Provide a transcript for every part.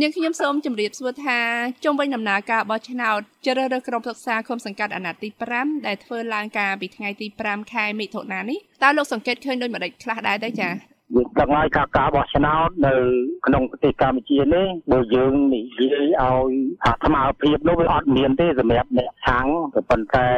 នាងខ្ញុំសូមជម្រាបសួរថាជុំវិញដំណើរការបោះឆ្នោតជ្រើសរើសក្រុមប្រឹក្សាគុំសង្កាត់អាណត្តិទី5ដែលធ្វើឡើងកាលពីថ្ងៃទី5ខែមិថុនានេះតើលោកសង្កេតឃើញដូចម្តេចខ្លះដែរទេចា៎ យើងដឹងហើយថាការបោះឆ្នោតនៅក្នុងប្រទេសកម្ពុជានេះបើយើងនិយាយឲ្យអាស្មារភាពនោះវាអត់មានទេសម្រាប់អ្នកឆាំងប៉ុន្តែ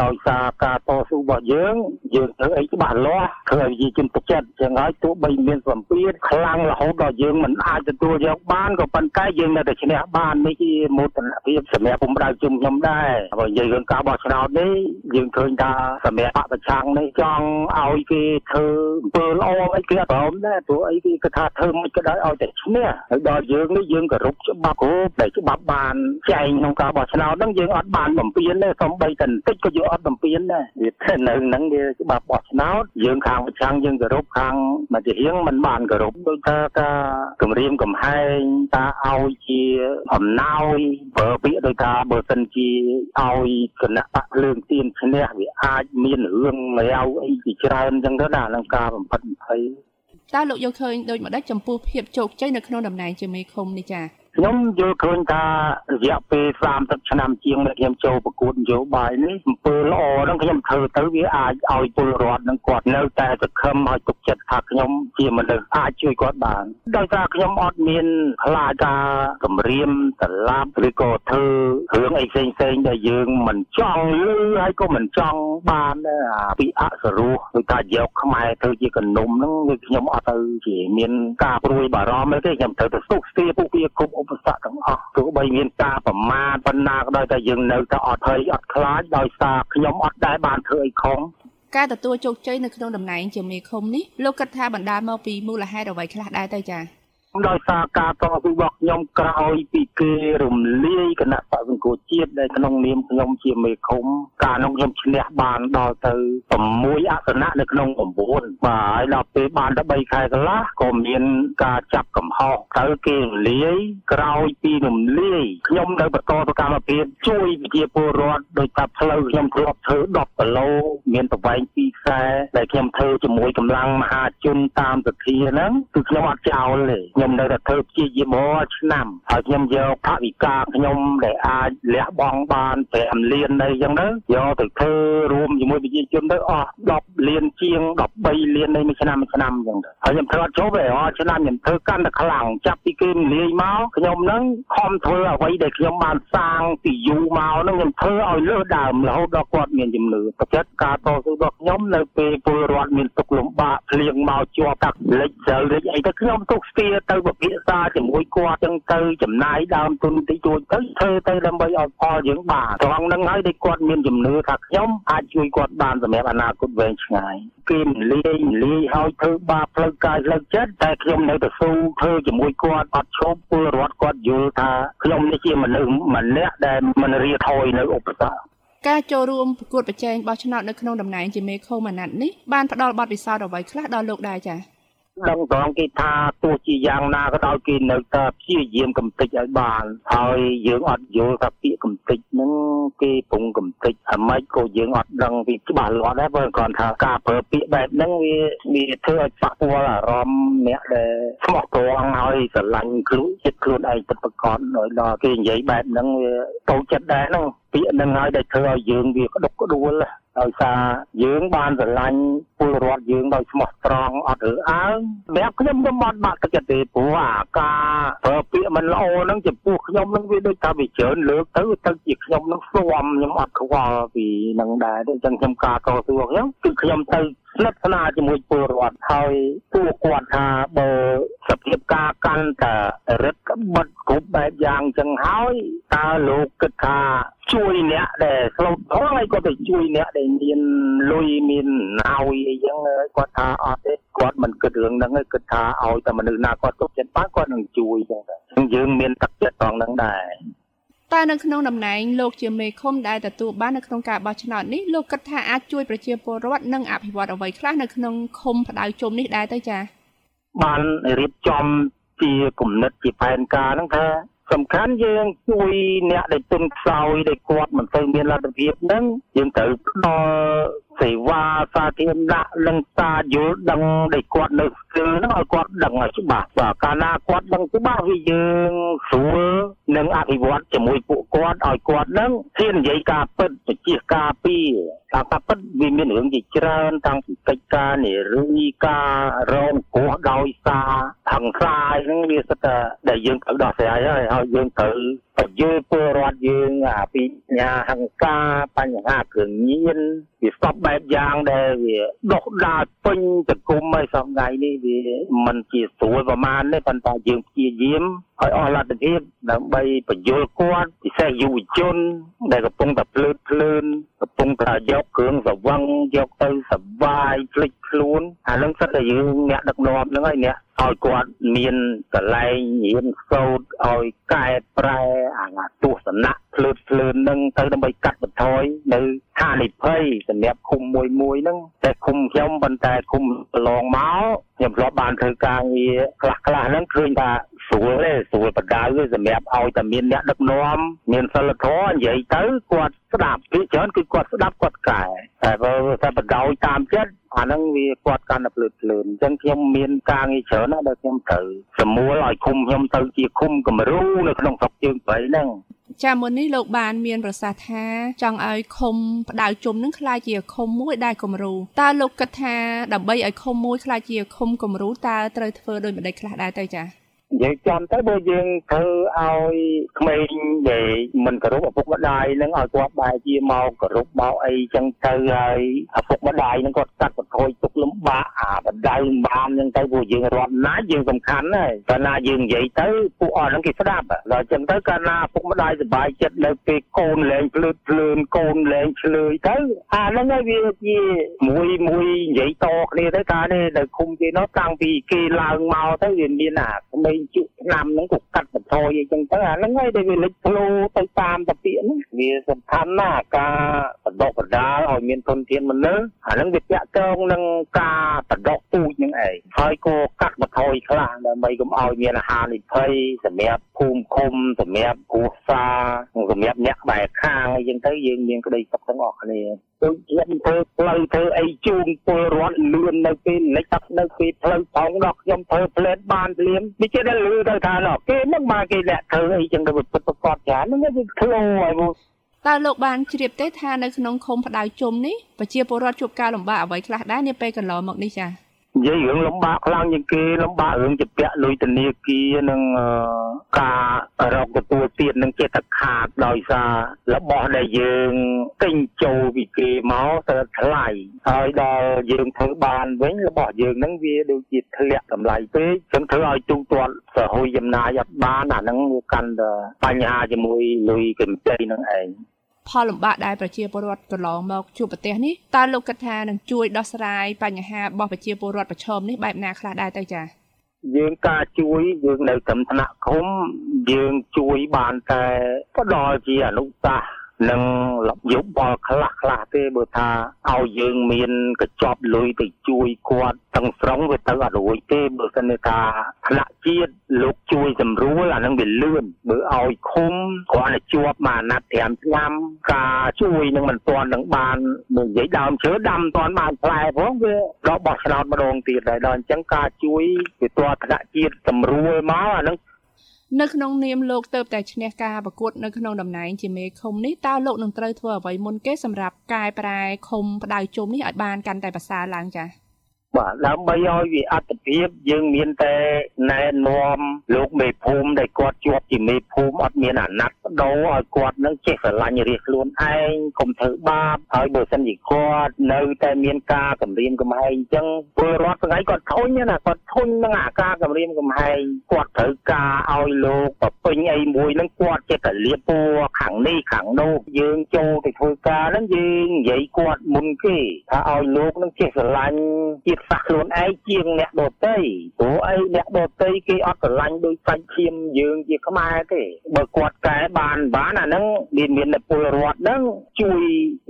ដោយសារការតស៊ូរបស់យើងយើងធ្វើអីច្បាស់លាស់ធ្វើឲ្យយើងជំនឿចិត្តចឹងហើយទោះបីមានសម្ពាធខ្លាំងរហូតដល់យើងមិនអាចទទួលយកបានក៏ប៉ុន្តែយើងនៅតែឈ្នះបាននេះជាមោទនភាពសម្រាប់ពុំដៅជុំខ្ញុំដែរបើនិយាយរឿងការបោះឆ្នោតនេះយើងឃើញថាសម្រាប់បពប្រឆាំងនេះចង់ឲ្យគេធ្វើអំពើល្អអីគេអត់ព្រមដែរព្រោះអីគេគាត់ថាធ្វើមិនក៏ដោយឲ្យតែឈ្នះហើយដល់យើងនេះយើងគោរពច្បាប់គ្រប់ដែលច្បាប់បានចែងក្នុងការបោះឆ្នោតហ្នឹងយើងអត់បានបំពេញទេសំបីតែបន្តិចក៏យើងអត់បំពេញដែរវាទៅនៅហ្នឹងវាច្បាប់បោះឆ្នោតយើងខាងប្រឆាំងយើងគោរពខាងមកជារៀងមិនបានគោរពដោយថាការគម្រាមកំហែងតាឲ្យជាអំណោយបើពាក្យដោយថាបើសិនជាឲ្យគណៈបកភ្លើងទៀនឈ្នះវាអាចមានរឿងរាវអីជាច្រើនអញ្ចឹងទៅណាក្នុងការបំផិតបំភ័យ តើលោកយល់ឃើញដូចម្ដេចចំពោះភាពជោគជ័យនៅក្នុងតំណែងជាមេឃុំនេះចា៎ ខ្ញុំយល់ឃើញថារយៈពេល30ឆ្នាំជាងដែលខ្ញុំចូលប្រកួតនយោបាយនេះអំពើល្អហ្នឹងខ្ញុំធ្វើទៅវាអាចឲ្យពលរដ្ឋនឹងគាត់នៅតែសង្ឃឹមឲ្យទុកចិត្តថាខ្ញុំជាមនុស្សអាចជួយគាត់បានដោយសារខ្ញុំអត់មានខ្លាចការគម្រាមត្រឡាប់ឬក៏ធ្វើរឿងអីផ្សេងផ្សេងដែលយើងមិនចង់លឺហើយក៏មិនចង់បានដែរអាពីអសរោះឬថាយកខ្មែរធ្វើជាកណ្ដុំហ្នឹងគឺខ្ញុំអត់ទៅជាមានការព្រួយបារម្ភទេខ្ញុំត្រូវទៅសុខស្ទាពួកវាគ្រប់ឧបសគ្គទាំងអស់ទោះបីមានការប្រមាថប៉ុណ្ណាក៏ដោយតែយើងនៅតែអត់ភ័យអត់ខ្លាចដោយសារខ្ញុំអត់ដែលបានធ្វើអីខុសការទទួលជោគជ័យនៅក្នុងតំណែងជាមេឃុំនេះលោកគិតថាបណ្ដាលមកពីមូលហេតុអ្វីខ្លះដែរទៅចា៎ ដោយសារការតស៊ូរបស់ខ្ញុំក្រោយពីគេរំលាយគណៈបកសង្គ្រោះជាតិដែលក្នុងនាមខ្ញុំជាមេឃុំការនោះខ្ញុំឈ្នះបានដល់ទៅ6អាសនៈនៅក្នុង9បាទហើយដល់ពេលបានទៅ3ខែកន្លះក៏មានការចាប់កំហុសទៅគេរំលាយក្រោយពីរំលាយខ្ញុំនៅបន្តសកម្មភាពជួយប្រជាពលរដ្ឋដោយតាផ្លូវខ្ញុំធ្លាប់ធ្វើ10គីឡូមានប្រវែង2ខ្សែដែលខ្ញុំធ្វើជាមួយកម្លាំងមហាជនតាមសធាហ្នឹងគឺខ្ញុំអត់ចោលទេខ្ញុំនៅតែធ្វើព្យាយាមរាល់ឆ្នាំហើយខ្ញុំយកថវិកាខ្ញុំដែលអាចលះបង់បាន5លានអីចឹងទៅយកទៅធ្វើរួមជាមួយប្រជាជនទៅអស់10លានជាង13លាននៃមួយឆ្នាំមួយឆ្នាំចឹងទៅហើយខ្ញុំធ្វើអត់ចុះទេរាល់ឆ្នាំខ្ញុំធ្វើកាន់តែខ្លាំងចាប់ពីគេលាយមកខ្ញុំនឹងខំធ្វើអ្វីដែលខ្ញុំបានសាងពីយូរមកនឹងខ្ញុំធ្វើឲ្យលើសដើមរហូតដល់គាត់មានជំនឿប្រចិត្តការតស៊ូរបស់ខ្ញុំនៅពេលពលរដ្ឋមានទុកលំបាកភ្លៀងមកជាប់កាក់លិចសិលលិចអីទៅខ្ញុំទុកស្ទាទៅពិភាក្សាជាមួយគាត់ចឹងទៅចំណាយដើមទុនតិចតួចទៅធ្វើទៅដើម្បីឲ្យផលយើងបានត្រង់ហ្នឹងហើយដែលគាត់មានជំនឿថាខ្ញុំអាចជួយគាត់បានសម្រាប់អនាគតវែងឆ្ងាយគេមិនលាយមិនលាយឲ្យធ្វើបាបផ្លូវកាយផ្លូវចិត្តតែខ្ញុំនៅតែស៊ូធ្វើជាមួយគាត់អត់ឈប់ពលរដ្ឋគាត់យល់ថាខ្ញុំនេះជាមនុស្សម្នាក់ដែលមិនរាថយនៅឧបសគ្គការចូលរួមប្រកួតប្រជែងបោះឆ្នោតនៅក្នុងតំណែងជាមេឃុំអាណត្តិនេះបានផ្ដល់បទពិសោធន៍អ្វីខ្លះដល់លោកដែរចា៎ ដឹងត្រង់គេថាទោះជាយ៉ាងណាក៏ដោយគេនៅតែព្យាយាមកំតិចឲ្យបាន ហើយយើងអត់យល់ថាពាក្យកំតិចហ្នឹងគេពងកំតិចអាម៉េចក៏យើងអត់ដឹងពីច្បាស់លាស់ដែរព្រោះគាត់ថាការប្រើពាក្យបែបហ្នឹងវាវាធ្វើឲ្យប៉ះពាល់អារម្មណ៍អ្នកដែលស្មោះត្រង់ហើយស្រឡាញ់ខ្លួនចិត្តខ្លួនឯងពិតប្រាកដដោយដល់គេនិយាយបែបហ្នឹងវាតូចចិត្តដែរហ្នឹង ពាក្យហ្នឹងហើយដែលធ្វើឲ្យយើងវាក្តុកក្តួលដោយសារយើងបានស្រឡាញ់ពលរដ្ឋយើងដោយស្មោះត្រង់អត់រើអើងសម្រាប់ខ្ញុំខ្ញុំអត់បាក់ទឹកចិត្តទេព្រោះអាការប្រើពាក្យមិនល្អហ្នឹងចំពោះខ្ញុំហ្នឹងវាដូចថាវាច្រើនលើកទៅទៅជាខ្ញុំហ្នឹងស្វំខ្ញុំអត់ខ្វល់ពីនឹងដែរទេអញ្ចឹងខ្ញុំការតស៊ូខ្ញុំគឺខ្ញុំទៅ ស្និទ្ធស្នាលជាមួយពលរដ្ឋហើយពួកគាត់ថាបើសភាពការកាន់តែរឹតក្បិតគ្រប់បែបយ៉ាងចឹងហើយតើលោកគិតថាជួយអ្នកដែលស្លូតត្រង់ហើយគាត់ទៅជួយអ្នកដែលមានលុយមានណៅអីចឹងគាត់ថាអត់ទេគាត់មិនគិតរឿងហ្នឹងទេគិតថាឲ្យតែមនុស្សណាគាត់ទុកចិត្តបានគាត់នឹងជួយចឹងតែយើងមានទឹកចិត្តត្រង់ហ្នឹងដែរ តើនៅក្នុងតំណែងលោកជាមេឃុំដែលទទួលបាននៅក្នុងការបោះឆ្នោតនេះលោកគិតថាអាចជួយប្រជាពលរដ្ឋនិងអភិវឌ្ឍអ្វីខ្លះនៅក្នុងឃុំផ្ដៅជុំនេះដែរទៅចា៎បានរៀបចំជាគំនិតជាផែនការហ្នឹងថាសំខាន់យើងជួយអ្នកដែលទុនខ្សោយដែលគាត់មិនទៅមានលទ្ធភាពហ្នឹងយើងត្រូវផ្ដល់ សេវាសាធារណៈនិងការយល់ដឹងដែលគាត់នៅស្គឺហ្នឹងឲ្យគាត់ដឹងឲ្យច្បាស់បាទកាលណាគាត់ដឹងច្បាស់វាយើងស្រួលនឹងអភិវឌ្ឍជាមួយពួកគាត់ឲ្យគាត់ហ្នឹងហ៊ាននិយាយការពិតទៅជាការពីតាមការពិតវាមានរឿងជាច្រើនតាំងពីកិច្ចការនារីការរងគ្រោះដោយសារហង្សាហ្នឹងវាសិតតែដែលយើងត្រូវដោះស្រាយហើយហើយយើងត្រូវបញ្យល់ពលរដ្ឋយើងអាពីបញ្ហាហង្សាបញ្ហាគ្រឿងញៀនវាស្បបែបយ៉ាងដែលវាដុសដាលពេញសង្គមហើយសពថ្ងៃនេះវាមិនជាស្រួលប្រមាណទេប៉ុន្តែយើងព្យាយាម ឲ្យអស់លទ្ធភាពដើម្បីបញ្យល់គាត់ពិសេសយុវជន ដែលកំពុងតែភ្លើតភ្លើនកំពុងតែយកគ្រឿងសង្វឹងយកទៅសបាយភ្លេចខ្លួនអានឹងសិតតែយើងអ្នកដឹកនាំហ្នឹងហើយអ្នកឲ្យគាត់មានកលែងរៀនសូត្រឲ្យកែប្រែអាទស្សនៈភ្លើតភ្លើននឹងទៅដើម្បីកាត់បន្ថយនៅហានិភ័យសម្រាប់ឃុំមួយមួយហ្នឹងតែឃុំខ្ញុំប៉ុន្តែឃុំប្រឡងមក ខ្ញុំធ្លាប់បានធ្វើការងារខ្លះខ្លះហ្នឹងឃើញថាស្រួលទេស្រួលបដៅសម្រាប់ឲ្យតែមានអ្នកដឹកនាំមានសិលធម៌និយាយទៅគាត់ស្ដាប់ពីច្រើនគឺគាត់ស្ដាប់គាត់កែតែបើតែបដៅតាមចិត្តអាហ្នឹងវាគាត់កាន់តែភ្លើតភ្លើនអញ្ចឹងខ្ញុំមានការងារច្រើនណាស់ដែលខ្ញុំត្រូវសមួលឲ្យឃុំខ្ញុំទៅជាឃុំគំរូនៅក្នុងស្រុកជើងព្រៃហ្នឹង ចាមុននេះលោកបានមានប្រសាសន៍ថាចង់ឲ្យឃុំផ្ដៅជុំនឹងក្លាយជាឃុំមួយដែលគំរូតើលោកគិតថាដើម្បីឲ្យឃុំមួយក្លាយជាឃុំគំរូតើត្រូវធ្វើដូចម្ដេចខ្លះដែរទៅចា និយាយចំទៅបើយើងធ្វើឲ្យក្មេងដែលមិនគោរពឪពុកម្ដាយនឹងឲ្យគាត់បែរជាមកគោរពមកអីចឹងទៅហើយឪពុកម្ដាយនឹងគាត់កាត់បន្ថយទុកលំបាកអាបណ្ដៅបានចឹងទៅពួកយើងរត់ណាយើងសំខាន់ហើយកាលណាយើងនិយាយទៅពួកអស់ហ្នឹងគេស្ដាប់ដល់ចឹងទៅកាលណាឪពុកម្ដាយសប្បាយចិត្តនៅពេលកូនលែងភ្លើតភ្លើនកូនលែងឆ្លើយទៅអាហ្នឹងហើយវាជាមួយមួយនិយាយតគ្នាទៅថានេះនៅឃុំគេនោះតាំងពីគេឡើងមកទៅវាមានអាក្មេងជក់ឆ្នាំហ្នឹងក៏កាត់បន្ថយអីចឹងទៅអាហ្នឹងហើយដែលវាលេចធ្លោទៅតាមតាពាក្យហ្នឹងវាសំខាន់ណាស់ការបដកបដាលឲ្យមានទុនធានមនុស្សអាហ្នឹងវាពាក់ទងនឹងការបដកពូជហ្នឹងឯងហើយក៏កាត់បន្ថយខ្លះដើម្បីកុំឲ្យមានអាហារនិភ័យសម្រាប់ភូមិឃុំសម្រាប់គ្រួសារសម្រាប់អ្នកក្បែរខាងអីចឹងទៅយើងមានក្តីសុខទាំងអស់គ្នា ដូចខ្ញុំធ្វើផ្លូវធ្វើអីជូនពលរដ្ឋលឿននៅពេលលិចទឹកនៅពេលផ្លូវផងដល់ខ្ញុំធ្វើផ្លេតបានភ្លាមវាជាដែលលឺទៅថាណោះគេនឹងមកគេលាក់ធ្វើអីចឹងទៅពិតប្រកបចាហ្នឹងវាធ្លោហើយតើលោកបានជ្រាបទេថានៅក្នុងឃុំផ្ដៅជុំនេះប្រជាពលរដ្ឋជួបការលំបាកអ្វីខ្លះដែរនាពេលកន្លងមកនេះចា៎ និយាយរឿងលំបាកខ្លាំងជាងគេលំបាករឿងជាពាក់លុយធនាគារនិងការរកទទួលទាននឹងចិត្តខាតដោយសាររបស់ដែលយើងទិញចូលពីគេមកទៅថ្លៃហើយដល់យើងធ្វើបានវិញរបស់យើងនឹងវាដូចជាធ្លាក់តម្លៃពេកចឹងធ្វើឲ្យទូទាត់សហួយចំណាយអត់បានអាហ្នឹងវាកាន់តែបញ្ហាជាមួយលុយកម្ចីនឹងឯង ផលលំបាកដែលប្រជាពលរដ្ឋកន្លងមកជួបប្រទេសនេះតើលោកគិតថានឹងជួយដោះស្រាយបញ្ហារបស់ប្រជាពលរដ្ឋប្រឈមនេះបែបណាខ្លះដែរទៅចា៎យើងការជួយយើងនៅត្រឹមថ្នាក់ឃុំយើងជួយបានតែផ្ដល់ជាអនុសាសន៍ និងយោបល់ខ្លះខ្លះទេបើថាឲ្យយើងមានកញ្ចប់លុយទៅជួយគាត់ទាំងស្រុងវាទៅអត់រួចទេបើសិនថាថ្នាក់ជាតិលោកជួយសម្រួលអានឹងវាលឿនបើឲ្យឃុំគ្រាន់តែជាប់មួយអាណត្តិ5ឆ្នាំការជួយនឹងមិនទាន់នឹងបាននិយាយដើមឈើដាំមិនទាន់បានផ្លែផងវាដកបោះឆ្នោតម្ដងទៀតហើយដល់អញ្ចឹងការជួយវាទាល់ថ្នាក់ជាតិសម្រួលមកអានឹង នៅក្នុងនាមលោកទៅតែឈ្នះការប្រកួតនៅក្នុងតំណែងជាមេឃុំនេះតើលោកនឹងត្រូវធ្វើអ្វីមុនគេសម្រាប់កែប្រែឃុំផ្ដៅជុំនេះឲ្យបានកាន់តែប្រសើរឡើងចា៎ បាទដើម្បីឲ្យវាអត្តភាពយើងមានតែណែនាំលោកមេភូមិដែលគាត់ជាប់ជាមេភូមិអត់មានអាណត្តិបដូរឲ្យគាត់នឹងចេះស្រឡាញ់រាជខ្លួនឯងកុំធ្វើបាបហើយបើសិនជាគាត់នៅតែមានការគម្រាមកំហែងអញ្ចឹងពលរដ្ឋថ្ងៃគាត់ធុញណាគាត់ធុញនឹងអាការគម្រាមកំហែងគាត់ត្រូវការឲ្យលោកប្រពេញអីមួយនឹងគាត់ចេះតែលៀបពួរខាងនេះខាងនោះយើងចូលទៅធ្វើការហ្នឹងយើងនិយាយគាត់មុនគេថាឲ្យលោកនឹងចេះស្រឡាញ់ជាតិសាសខ្លួនឯងជាងអ្នកដទៃព្រោះអីអ្នកដទៃគេអត់ស្រឡាញ់ដោយសាច់ឈាមយើងជាខ្មែរទេបើគាត់កែបានបានអាហ្នឹងមានមានពលរដ្ឋហ្នឹងជួយ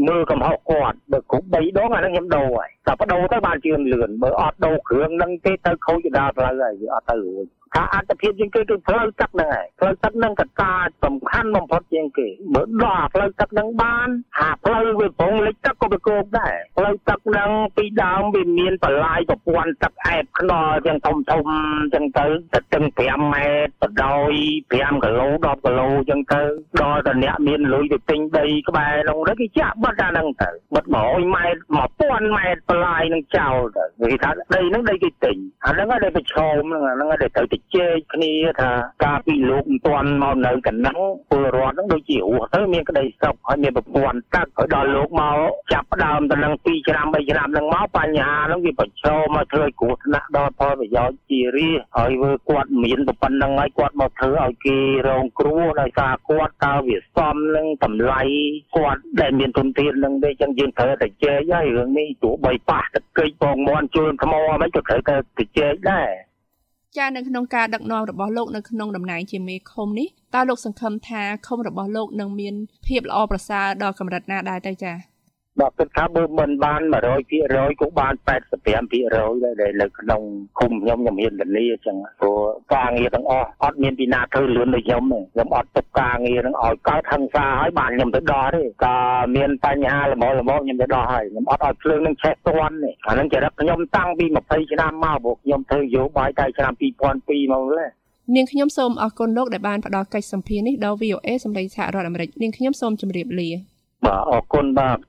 មើលកំហុសគាត់បើគ្រប់3ដងអាហ្នឹងខ្ញុំដូរហើយតែបដូរទៅបានជឿនលឿនបើអត់ដូរគ្រឿងហ្នឹងទេទៅខូចដល់ផ្លូវហើយវាអត់ទៅរួច ថាអត្តភាពជាងគេគឺផ្លូវទឹកហ្នឹងហើយផ្លូវទឹកហ្នឹងកត្តាសំខាន់បំផុតជាងគេបើដល់ផ្លូវទឹកហ្នឹងបានអាផ្លូវវាប្រងលិចទឹកក៏វាគោកដែរផ្លូវទឹកហ្នឹងពីដើមវាមានបន្លាយប្រព័ន្ធទឹកអែបខ្នល់ចឹងធំធំចឹងទៅទៅទឹង5ម៉ែត្របដោយ5គីឡូ10គីឡូចឹងទៅដល់តែអ្នកមានលុយទៅទិញដីក្បែរហ្នឹងទៅគេចាក់បិទអាហ្នឹងទៅបិទ100ម៉ែត្រ1000ម៉ែត្របន្លាយនឹងចោលទៅគេថាដីហ្នឹងដីគេទិញអាហ្នឹងហើយដែលប្រឈមហ្នឹងអាហ្នឹងហើយដែលត្រូវទៅជែកគ្នាថាការពីលោកមិនទាន់មកនៅកណ្ដឹងពលរដ្ឋហ្នឹងដូចជារស់ទៅមានក្តីសុខហើយមានប្រព័ន្ធទឹកហើយដល់លោកមកចាប់ផ្ដើមទៅនឹង2ឆ្នាំ3ឆ្នាំហ្នឹងមកបញ្ហាហ្នឹងវាប្រឈមមកធ្វើឲ្យគ្រោះថ្នាក់ដល់ផលប្រយោជន៍ជារាហើយធ្វើគាត់មានប៉ុណ្្នឹងហើយគាត់មកធ្វើឲ្យគេរងគ្រោះដោយសារគាត់តើវាសមនឹងតម្លៃគាត់ដែលមានទុនធាននឹងទេចឹងយើងត្រូវតែជែកហើយរឿងនេះទោះបីប៉ះទឹកកិច្ចបងមន់ជួលថ្មមិនក៏ត្រូវតែទៅជែកដែរ ចានៅក្នុងការដឹកនាំរបស់លោកនៅក្នុងតំណែងជាមេឃុំនេះតើលោកសង្ឃឹមថាឃុំរបស់លោកនឹងមានភាពល្អប្រសើរដល់កម្រិតណាដែរទៅចា៎ បើគិតថាបើមិនបាន100%ក៏បាន85%ដែរដែលនៅក្នុងឃុំខ្ញុំខ្ញុំមានធានាអញ្ចឹងព្រោះការងារទាំងអស់អត់មានពីណាធ្វើលឿនដូចខ្ញុំទេខ្ញុំអត់ទុកការងារនឹងឲ្យកើតហិង្សាហើយបានខ្ញុំទៅដោះទេក៏មានបញ្ហាល្មមល្មមខ្ញុំទៅដោះហើយខ្ញុំអត់ឲ្យភ្លើងនឹងឆេះទាន់ទេអានឹងចរិតខ្ញុំតាំងពី20ឆ្នាំមកព្រោះខ្ញុំធ្វើយោបាយតែឆ្នាំ2002មកលើនាងខ្ញុំសូមអរគុណលោកដែលបានផ្ដល់កិច្ចសម្ភារនេះដល់ VOA សម្លេងសហរដ្ឋអាមេរិកនាងខ្ញុំសូមជម្រាបលាបាទអរគុណបាទ